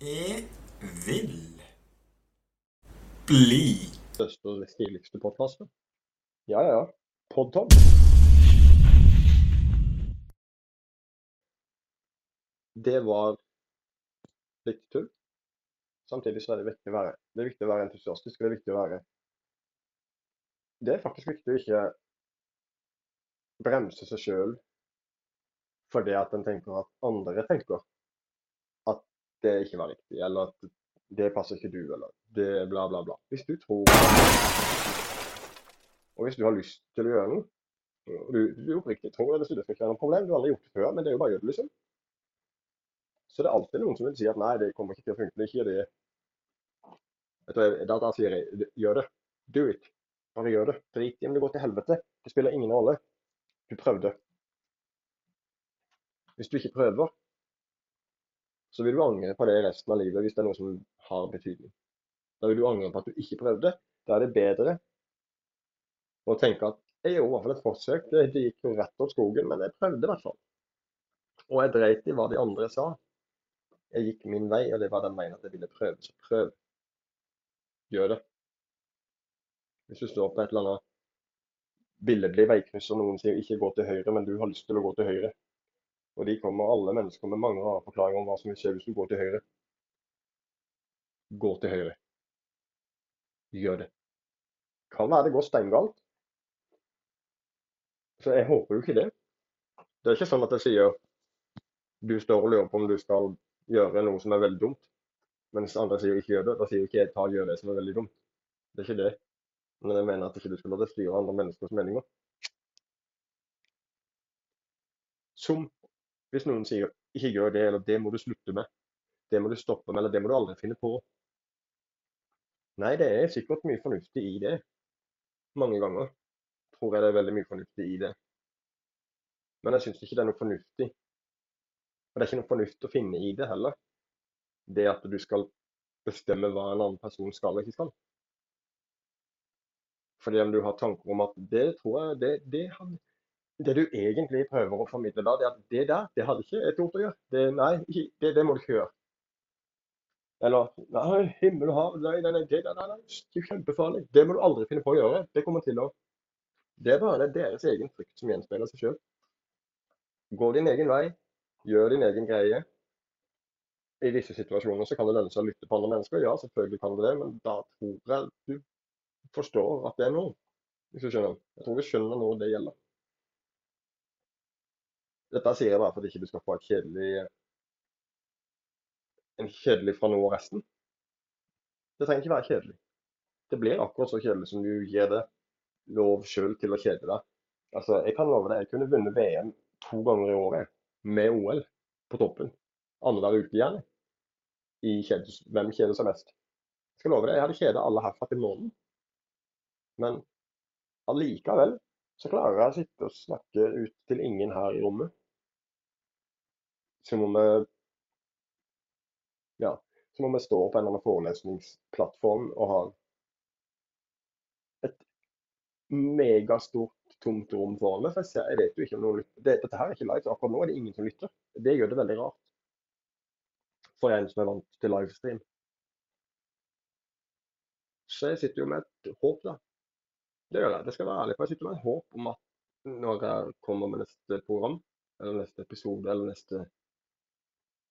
Jeg vil bli største og stiligste podkasten. Ja, ja, ja. Podtom. Det var litt tull. Samtidig så er det viktig å være, det er viktig å være entusiastisk, og det er viktig å være Det er faktisk viktig å ikke bremse seg sjøl fordi at en tenker at andre tenker det ikke var riktig, eller at det passer ikke du, eller det bla, bla, bla. Hvis du tror Og hvis du har lyst til å gjøre noe, og du, du oppriktig tror det, så det skal ikke være noe problem, du har aldri gjort det før, men det er jo bare å gjøre det, liksom. Så det er alltid noen som vil si at nei, det kommer ikke til å funke. Det er ikke det. Da, da sier jeg gjør det. Do it. Bare gjør det. Drit i om det går til helvete. Det spiller ingen rolle. Du prøvde. Hvis du ikke prøver, så vil du angre på det resten av livet hvis det er noe som har betydning. Da vil du angre på at du ikke prøvde. Da er det bedre å tenke at jeg gjorde i hvert fall et forsøk. Det, gikk jo rett opp skogen, men jeg prøvde i hvert fall. Og jeg dreit i hva de andre sa. Jeg gikk min vei, og det var den veien at jeg ville prøve. Så prøv. Gjør det. Hvis du står på et eller annet billedlig veikryss og noen sier ikke gå til høyre, men du har lyst til å gå til høyre. Og de kommer alle mennesker med mange rare forklaringer om hva som vil skje hvis du går til høyre. Gå til høyre. Gjør det. Kan være det går steingalt. Så jeg håper jo ikke det. Det er ikke sånn at jeg sier du står og lurer på om du skal gjøre noe som er veldig dumt, mens andre sier ikke gjør det. Da sier jo ikke jeg ta og gjør det som er veldig dumt. Det er ikke det. Men jeg mener at ikke du skal la det styre andre menneskers meninger. Som hvis noen sier ikke gjør det, eller det må du slutte med, det må du stoppe med, eller det må du aldri finne på. Nei, det er sikkert mye fornuftig i det. Mange ganger tror jeg det er veldig mye fornuftig i det. Men jeg syns ikke det er noe fornuftig. Og det er ikke noe fornuft å finne i det heller. Det at du skal bestemme hva en annen person skal og ikke skal. Fordi om du har tanker om at det tror jeg det, det, det du egentlig prøver å formidle da, det er at det der, det hadde ikke et ord å gjøre. Det, nei, det, det må du ikke gjøre. Eller Nei, himmel og hav, nei, nei, nei, det, nei, nei, det er kjempefarlig. Det må du aldri finne på å gjøre. Det kommer til å Det er bare deres egen frykt som gjenspeiler seg sjøl. Gå din egen vei. Gjør din egen greie. I visse situasjoner så kan det lønne seg å lytte på andre mennesker. Ja, selvfølgelig kan det det, men da tror jeg du forstår at det er noe. Hvis du skjønner. Jeg tror du skjønner når det gjelder. Dette sier jeg bare for at ikke skal få et kjedelig en kjedelig fra nå og resten. Det trenger ikke være kjedelig. Det blir akkurat så kjedelig som du gir det lov sjøl til å kjede deg. Altså, jeg kan love deg, jeg kunne vunnet VM to ganger i året med OL på toppen. Annenhver uke gjerne. I kjedes, hvem kjeder seg mest. Jeg skal love deg, jeg hadde kjeda alle herfra til månen. Men allikevel så klarer jeg å sitte og snakke ut til ingen her i rommet. Som om jeg ja, som om jeg står på en eller annen forelesningsplattform og har et megastort tomt rom foran meg. For jeg, ser, jeg vet jo ikke om noen lytter. Det, dette her er ikke live, så akkurat nå er det ingen som lytter. Det gjør det veldig rart. For en som er vant til livestream. Så jeg sitter jo med et håp, da. Det gjør jeg. Det skal være ærlig. For jeg sitter med en håp om at når jeg kommer med neste program, eller neste episode, eller neste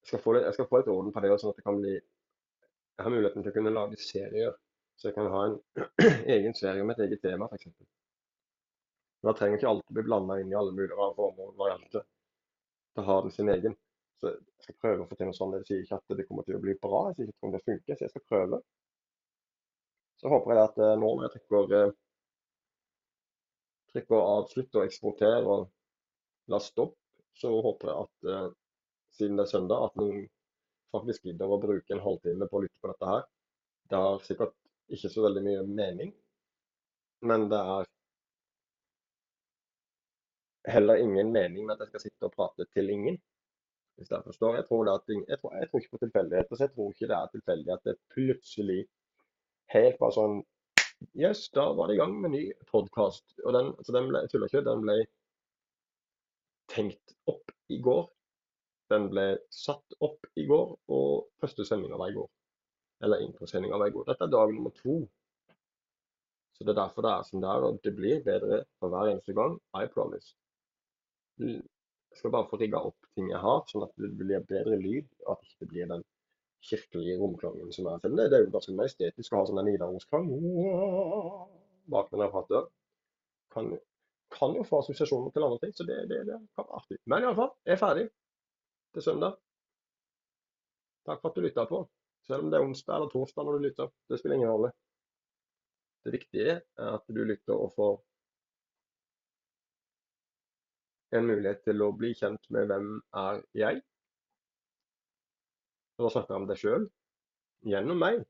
skal få litt, jeg skal få litt orden på det, sånn at det kan bli Jeg har muligheten til å kunne lage serier. Så jeg kan ha en egen serie med et eget tema, f.eks. Da trenger ikke alltid bli blanda inn i alle mulige former og varianter. Da har den sin egen. Så jeg skal prøve å få til noe sånt. Jeg sier ikke at det kommer til å bli bra, jeg sier ikke om det funker, så jeg skal prøve. Så håper jeg at eh, nå når jeg trykker, eh, trykker avslutt og eksporter og la stopp, så håper jeg at eh, siden det er søndag, at noen faktisk gidder å bruke en halvtime på å lytte på dette her. Det har sikkert ikke så veldig mye mening, men det er heller ingen mening med at jeg skal sitte og prate til ingen. Hvis jeg forstår. Jeg tror, at, jeg tror, jeg tror ikke på tilfeldigheter, jeg tror ikke det er tilfeldig at det plutselig helt bare sånn Yes, da var det i gang med ny podkast. Og den, altså den ble, jeg tuller ikke, den ble tenkt opp i går. Den ble satt opp i går, og første sendinga var i går. Eller introsendinga var i går. Dette er dag nummer to. Så det er derfor det er som det er, og det blir bedre for hver eneste gang. I promise. Jeg skal bare få rigga opp ting jeg har, sånn at det blir bedre lyd, og at det ikke blir den kirkelige romklangen som jeg For det, er jo ganske mer estetisk å ha sånn nidarossklang bak når jeg prater. Kan, kan jo få assosiasjoner til andre ting, så det, det, det kan være artig. Men iallfall, jeg er ferdig til søndag. Takk for at du lytta på. Selv om det er onsdag eller torsdag når du lytter. Det spiller ingen rolle. Det viktige er at du lytter og får en mulighet til å bli kjent med hvem er jeg. Og da snakker jeg om deg sjøl gjennom meg.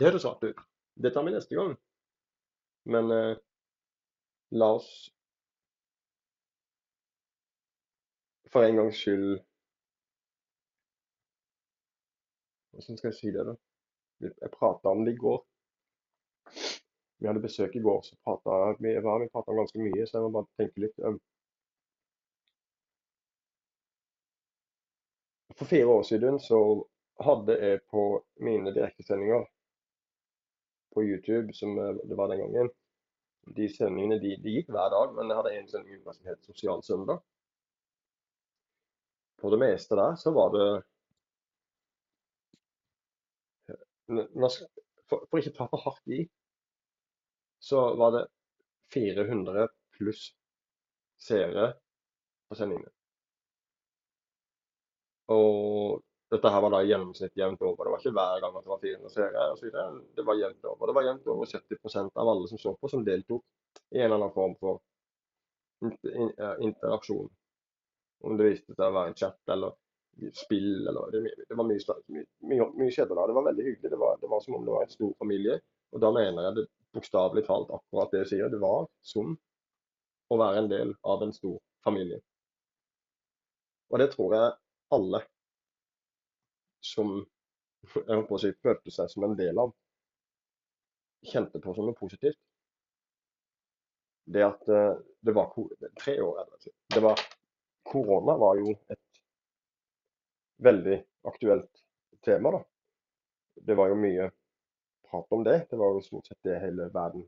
Det høres rart ut. Det tar vi neste gang. Men eh, la oss for en gangs skyld Hvordan skal jeg si det, da? Jeg prata om det i går. Vi hadde besøk i går, så prata vi, vi om ganske mye, så jeg må bare tenke litt. For fire år siden så hadde jeg på mine direktesendinger på YouTube, som eh, det var den gangen De sendingene de, de gikk hver dag, men jeg hadde en sending som het Sosial søndag. På det meste der så var det for, for ikke ta for hardt i, så var det 400 pluss seere på sendingene. Og dette her var da gjennomsnitt jevnt over. Det var ikke hver gang at det var 400 seere. Og det var jevnt over. Det var jevnt over 70% av alle som så på, som deltok i en eller annen form for interaksjon. Om det viste seg å være en chat eller spill eller Det, det var mye, mye, mye, mye skjedde da. Det var veldig hyggelig. Det var, det var, som om det var en stor familie. Og da mener jeg det bokstavelig talt akkurat det jeg sier. Det var som å være en del av en stor familie. Og det tror jeg alle som jeg holdt på å si, følte seg som en del av, kjente på som noe positivt. Det at eh, det var tre år det var Korona var jo et veldig aktuelt tema. da. Det var jo mye prat om det. Det var jo stort sett det hele verden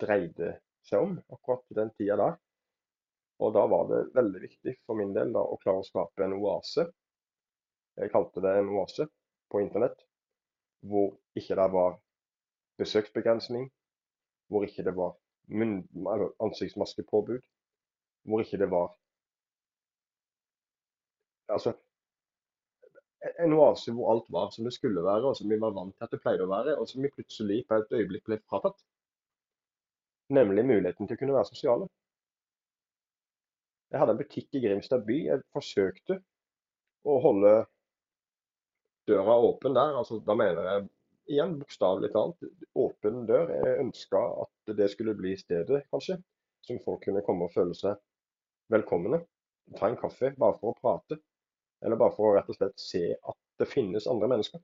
dreide seg om akkurat den tida der. Og da var det veldig viktig for min del da, å klare å skape en oase. Jeg kalte det en oase på internett, hvor ikke det var besøksbegrensning, hvor ikke det var ansiktsmaskepåbud, hvor ikke det var Altså, en oase hvor alt var som det skulle være, og som vi var vant til at det pleide å være, og som vi plutselig på et øyeblikk ble fratatt. Nemlig muligheten til å kunne være sosiale. Jeg hadde en butikk i Grimstad by. Jeg forsøkte å holde døra åpen der. altså Da mener jeg igjen bokstavelig talt åpen dør. Jeg ønska at det skulle bli stedet, kanskje, som folk kunne komme og føle seg velkomne. Ta en kaffe bare for å prate. Eller bare for å rett og slett se at det finnes andre mennesker.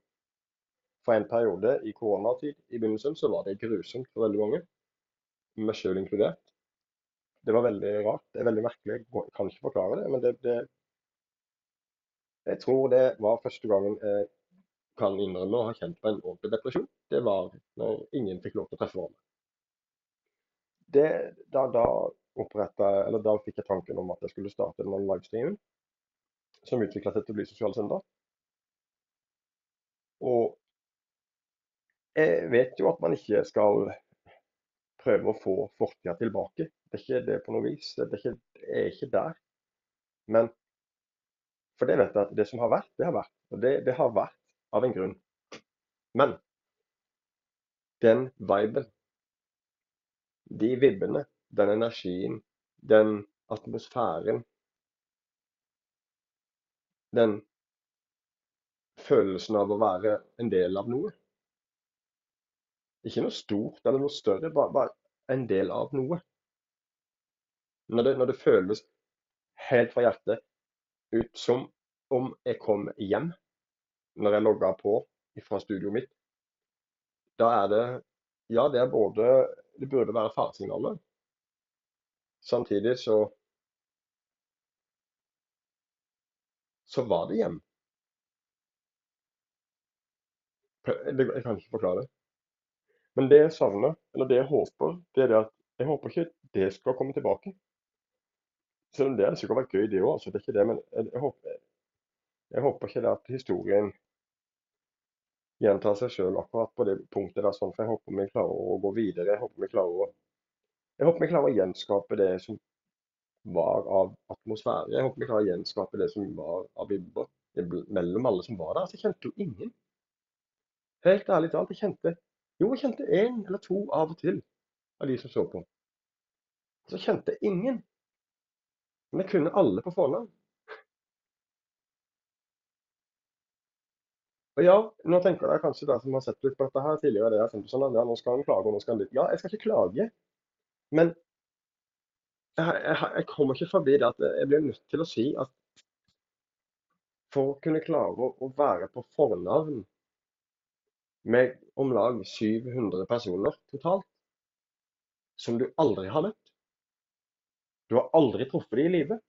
For en periode i koronatid i begynnelsen så var det grusomt for veldig mange, meg sjøl inkludert. Det var veldig rart. Det er veldig merkelig. Jeg kan ikke forklare det, men det, det Jeg tror det var første gangen jeg kan innrømme å ha kjent på en ordentlig depresjon. Det var når ingen fikk lov til å treffe hverandre. Det, da, da, opprettet, da fikk jeg tanken om at jeg skulle starte en livestream som utvikla seg til å bli Sosial søndag. Og jeg vet jo at man ikke skal prøve å få fortida tilbake. Det er ikke det på noe vis. Det er ikke, jeg er ikke der. Men For det vet jeg at det som har vært, det har vært. Og det, det har vært av en grunn. Men den viben, de vibbene, den energien, den atmosfæren den følelsen av å være en del av noe. Ikke noe stort eller noe større, bare, bare en del av noe. Når det, når det, føles helt fra hjertet ut som om jeg kom hjem når jeg logger på fra studioet mitt, da er det Ja, det er både Det burde være faresignaler. Samtidig så så var det hjem. Jeg kan ikke forklare det. Men det jeg savner, eller det jeg håper, det er det at jeg håper ikke det skal komme tilbake. Selv om det sikkert vært gøy, det òg. Altså, det er ikke det, men jeg, håper, jeg håper ikke det at historien gjentar seg sjøl akkurat på det punktet der. sånn, For jeg håper vi klarer å gå videre. Jeg håper vi klarer å, jeg vi klarer å gjenskape det som var av atmosfære. Jeg håper vi klarer å gjenskape det som var av vibber mellom alle som var der. Altså, jeg kjente jo ingen. Helt ærlig talt, jeg kjente jo, jeg kjente én eller to av og til av de som så på. Så kjente ingen. Men jeg kunne alle på fornavn. Og ja, nå tenker jeg kanskje dere som har sett litt på dette her tidligere, det er sånn at ja, nå skal han klage, og nå skal han dit. Ja, jeg skal ikke klage. Men jeg, jeg, jeg kommer ikke forbi det at jeg blir nødt til å si at for å kunne klare å, være på fornavn med om lag 700 personer totalt, som du aldri har møtt. Du har aldri truffet dem i live.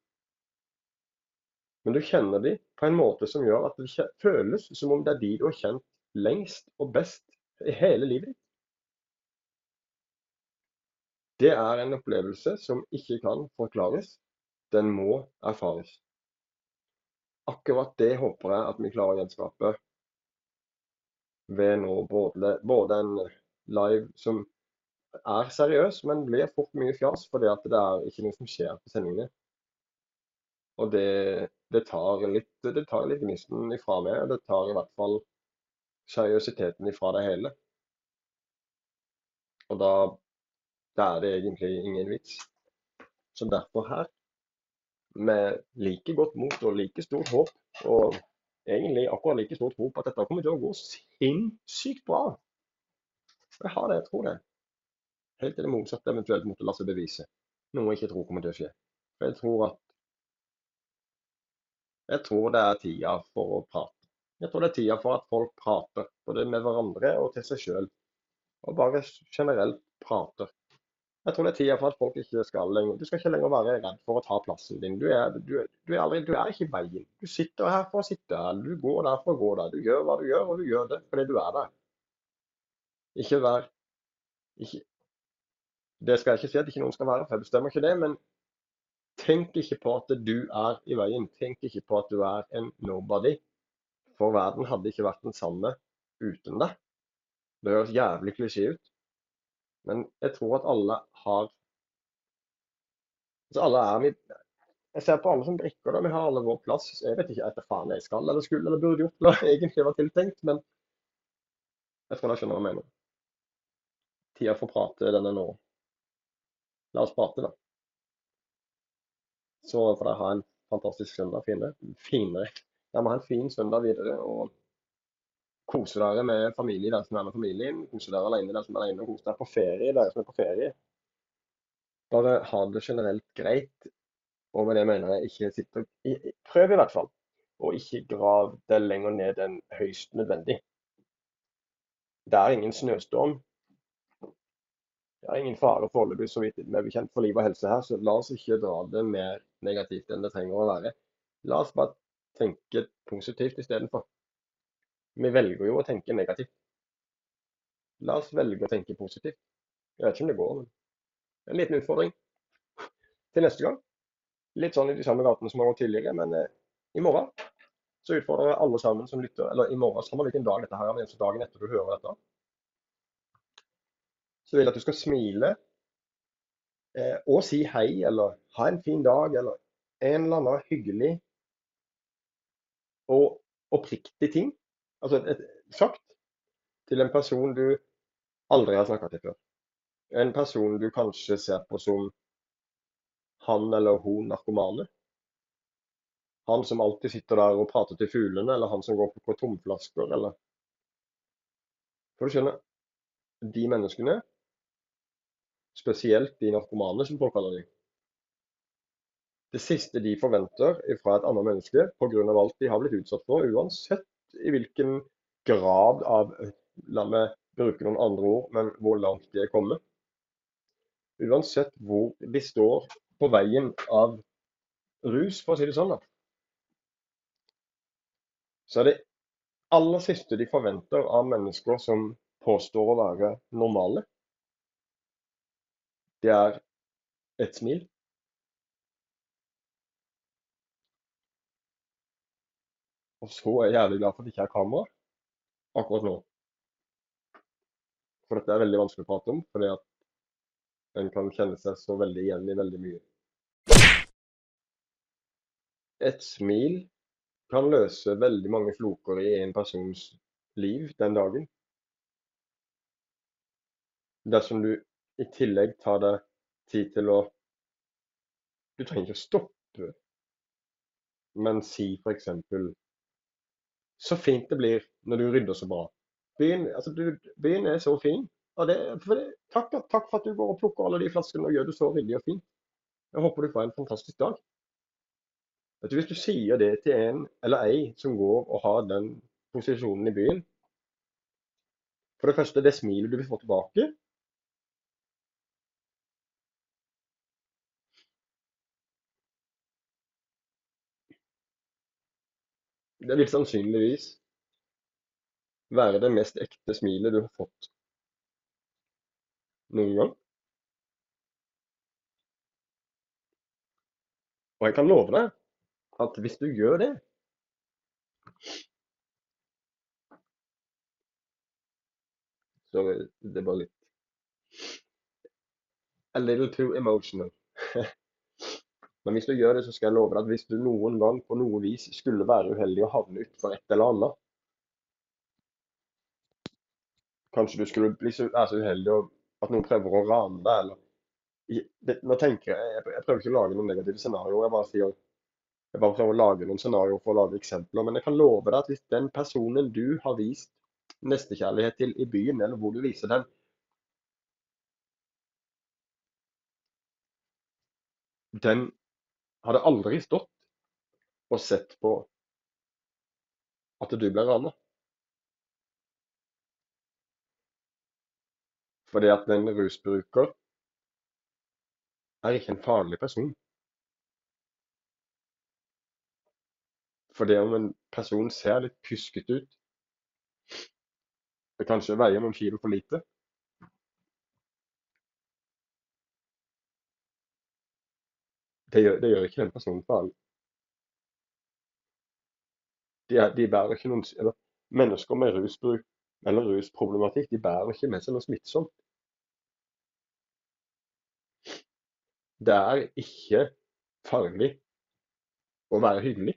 Men du kjenner dem på en måte som gjør at det føles som om det er de du har kjent lengst og best i hele livet ditt. Det er en opplevelse som ikke kan forklares. Den må erfares. Akkurat det håper jeg at vi klarer å gjenskape ved nå både, både en live som er seriøs, men blir fort mye fjas fordi det er ikke noe som skjer på sendingene. Og det, det tar litt det tar litt gnisten ifra meg, det tar i hvert fall seriøsiteten ifra det hele. Og da, da er det egentlig ingen vits. Så derfor her, med like godt mot og like stort håp og egentlig akkurat like stort håp at dette kommer til å gå sinnssykt bra. Jeg har det, jeg tror det. Helt til det motsatte eventuelt måtte la seg bevise. Noe jeg ikke tror kommer til å skje. For jeg tror at Jeg tror det er tida for å prate. Jeg tror det er tida for at folk prater, både med hverandre og til seg sjøl. Og bare generelt prater. Jeg tror det er tida for at folk ikke skal lenger Du skal ikke lenger være redd for å ta plassen din. Du er, du, du er, aldri, du er ikke i veien. Du sitter her for å sitte her. Du går der for å gå der. Du gjør hva du gjør, og du gjør det fordi du er der. Ikke vær ikke, Det skal jeg ikke si at ikke noen skal være, for jeg bestemmer ikke det. Men tenk ikke på at du er i veien. Tenk ikke på at du er en nobody. For verden hadde ikke vært den samme uten deg. Det høres jævlig klisjé ut. Men jeg tror at alle har altså alle er vi, Jeg ser på alle som brikker. da, Vi har alle vår plass. Jeg vet ikke etter faen jeg skal eller skulle eller burde gjort eller egentlig var tiltenkt, men jeg tror dere skjønner hva jeg mener. Tida for å prate, den er nå. La oss prate, da. Så får dere ha en fantastisk søndag. finere. Finere. Dere må ha en fin søndag videre. og Kose dere med familie, dere som er med familien. Kose dere alene, dere som er alene. Kose dere på ferie, dere som er på ferie. Bare ha det generelt greit. Og med det mener jeg ikke sitte Prøv i hvert fall. Og ikke grav det lenger ned enn høyst nødvendig. Det er ingen snøstorm. Det er ingen fare foreløpig, så vidt vi er bekjent for liv og helse her. Så la oss ikke dra det mer negativt enn det trenger å være. La oss bare tenke positivt istedenfor. Vi velger jo å tenke negativt. La oss velge å tenke positivt. Jeg vet ikke om det går, men en liten utfordring til neste gang. Litt sånn i de samme gatene som har gått tidligere, men eh, i morgen så utfordrer jeg alle sammen som lytter. Eller i morgen, samme hvilken dag dette her er, men dagen etter du hører dette. Så vil jeg at du skal smile eh, og si hei, eller ha en fin dag, eller en eller annen hyggelig og oppriktig ting Altså et, sagt til en person du aldri har snakka til før. En person du kanskje ser på som han eller hun narkomane. Han som alltid sitter der og prater til fuglene, eller han som går på tomflasker, eller For du skjønner, de menneskene, spesielt de narkomane, som folk kaller dem, det siste de forventer fra et annet menneske pga. alt de har blitt utsatt for, uansett i hvilken grad av La meg bruke noen andre ord, men hvor langt de er kommet. Uansett hvor de står på veien av rus, for å si det sånn, da, så er det aller siste de forventer av mennesker som påstår å være normale, det er et smil. Og så er jeg jævlig glad for at det ikke er kamera akkurat nå. For dette er veldig vanskelig å prate om, fordi at en kan kjenne seg så veldig igjen i veldig mye. Et smil kan løse veldig mange floker i en persons liv den dagen. Dersom du i tillegg tar deg tid til å Du trenger ikke å stoppe, men si eksempel Så fint det blir når du rydder så bra. Byen, altså du, byen er så fin. Det, for det, takk, takk for at du går og plukker alle de flaskene og gjør det så ryddig og fint. Jeg håper du får en fantastisk dag. Du, Hvis du sier det til en eller ei som går og har den posisjonen i byen For det første, det smilet du vil få tilbake Det vil sannsynligvis være det mest ekte smilet du har fått noen gang. Og jeg kan love deg at hvis du gjør det Sorry, det er bare litt A little too emotional. Men hvis du gjør det, så skal jeg love deg at hvis du noen gang på noe vis skulle være uheldig og havne utfor et eller annet Kanskje du skulle bli så, være så uheldig at noen prøver å rane deg, eller det, Nå tenker jeg, jeg Jeg prøver ikke å lage noen negative scenarioer. Jeg bare sier jeg bare prøver å lage noen scenarioer for å lage eksempler. Men jeg kan love deg at hvis den personen du har vist nestekjærlighet til i byen, eller hvor du viser den, den hadde aldri stått og sett på at du ble rana. Fordi at en rusbruker er ikke en farlig person. Fordi om en person ser litt pysket ut, det kanskje veier noen kilo for lite, det gjør, det gjør ikke den personen farlig. De, de bærer ikke noen, eller, mennesker med rusbruk eller rusproblematikk de bærer ikke med seg noe smittsomt. Det er ikke farlig å være hyggelig.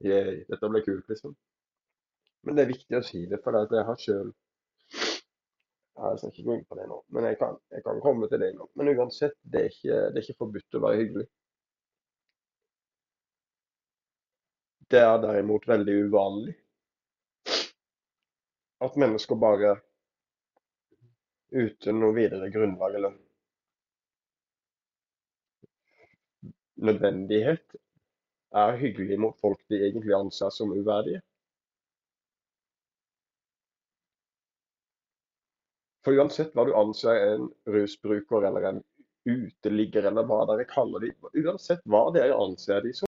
Yeah, dette ble kult, liksom. Men det er viktig å si det, for det at jeg har sjøl Jeg skal ikke gå inn på det nå, men jeg kan, jeg kan komme til det nå. Men uansett, det er, ikke, det er ikke forbudt å være hyggelig. Det er derimot veldig uvanlig at mennesker bare uten noe videre grunnlag eller nødvendighet er hyggelig mot folk de egentlig anser som uverdige. For uansett hva du anser en rusbruker eller en uteligger eller hva dere kaller dem, uansett hva dere anser dem som,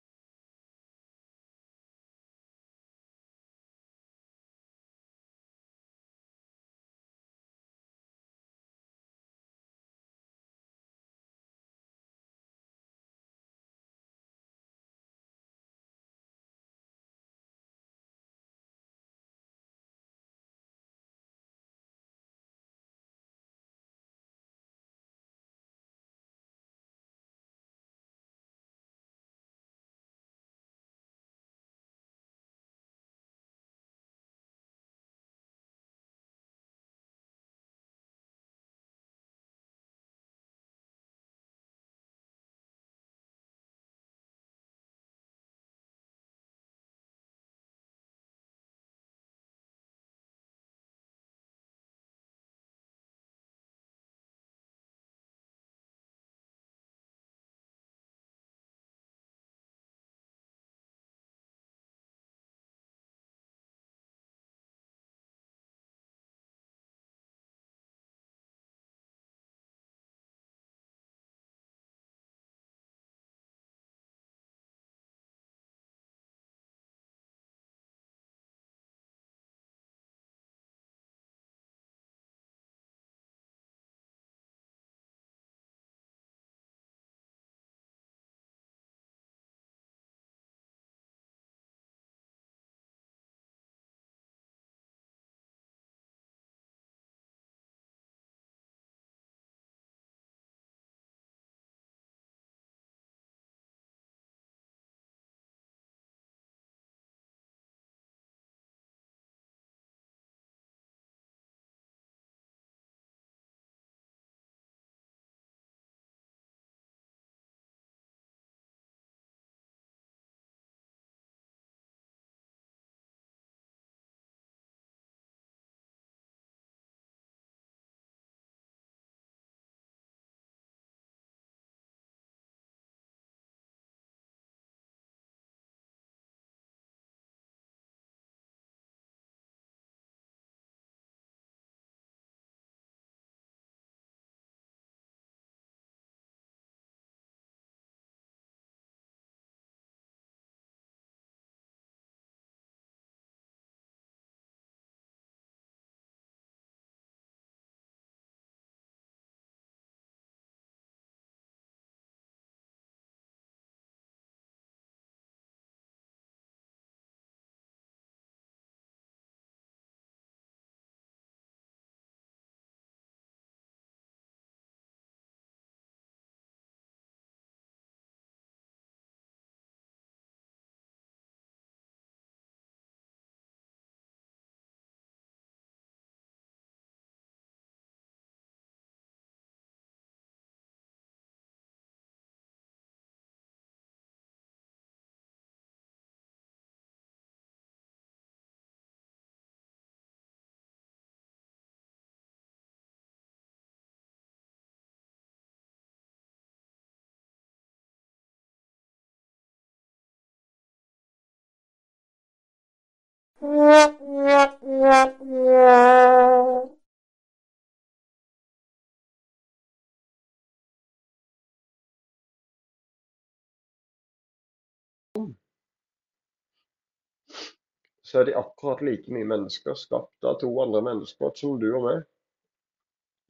så er de akkurat like mye mennesker skapt av to andre mennesker som du og meg.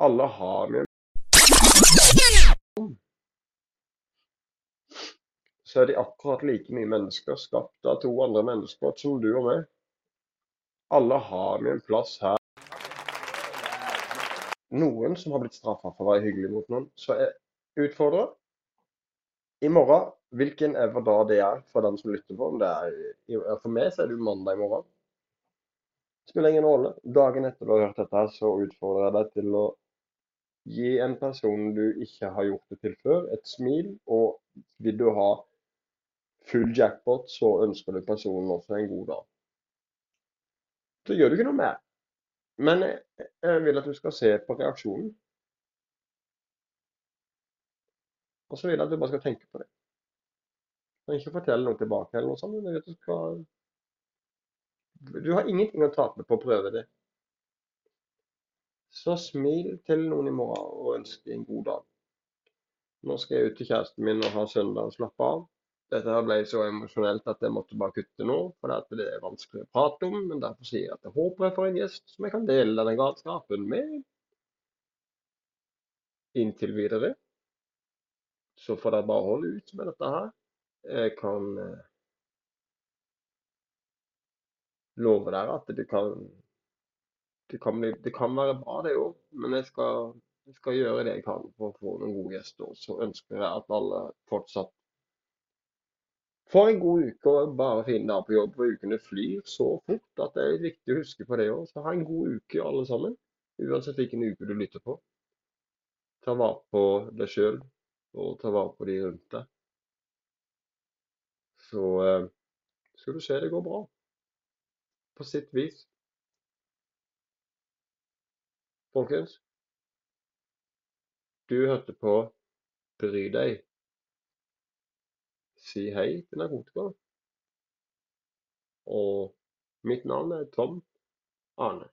Alle har vi så er de akkurat like mye mennesker skapt av to andre mennesker som du og meg. Alle har vi plass her. Noen som har blitt straffa for å være hyggelig mot noen. Så jeg utfordrer i morgen, hvilken ever da det er for den som lytter på. Om det er, for meg så er det jo mandag i morgen. Spiller ingen rolle. Dagen etter du har hørt dette, så utfordrer jeg deg til å gi en person du ikke har gjort det til før, et smil. Og vil du ha full jackpot, så ønsker du personen også en god dag. Så gjør du ikke noe mer. Men jeg vil at du skal se på reaksjonen. Og så vil jeg at du bare skal tenke på det. Og ikke fortelle noe tilbake eller noe sånt. Men du, skal... du har ingenting å tape på å prøve det. Så smil til noen i morgen og ønsk en god dag. Nå skal jeg ut til kjæresten min og ha søndag og slappe av. Dette ble så emosjonelt at jeg måtte bare kutte nå, for det er vanskelig å prate om. Men derfor sier jeg at jeg håper jeg får en gjest som jeg kan dele denne galskapen med inntil videre. Så får dere bare holde ut med dette her. Jeg kan eh, love dere at det kan det kan, bli, det kan være bra, det òg. Men jeg skal, jeg skal, gjøre det jeg kan for å få noen gode gjester. Så ønsker jeg at alle fortsatt får en god uke og bare fine dager på jobb. For ukene flyr så fort at det er viktig å huske på det òg. Så ha en god uke, alle sammen. Uansett hvilken uke du lytter på. Ta vare på deg sjøl og ta vare på de rundt deg. Så eh, skal du se det går bra. På sitt vis. Folkens, du hørte på Bry deg. Si hei til narkotika. Og mitt navn er Tom Ane.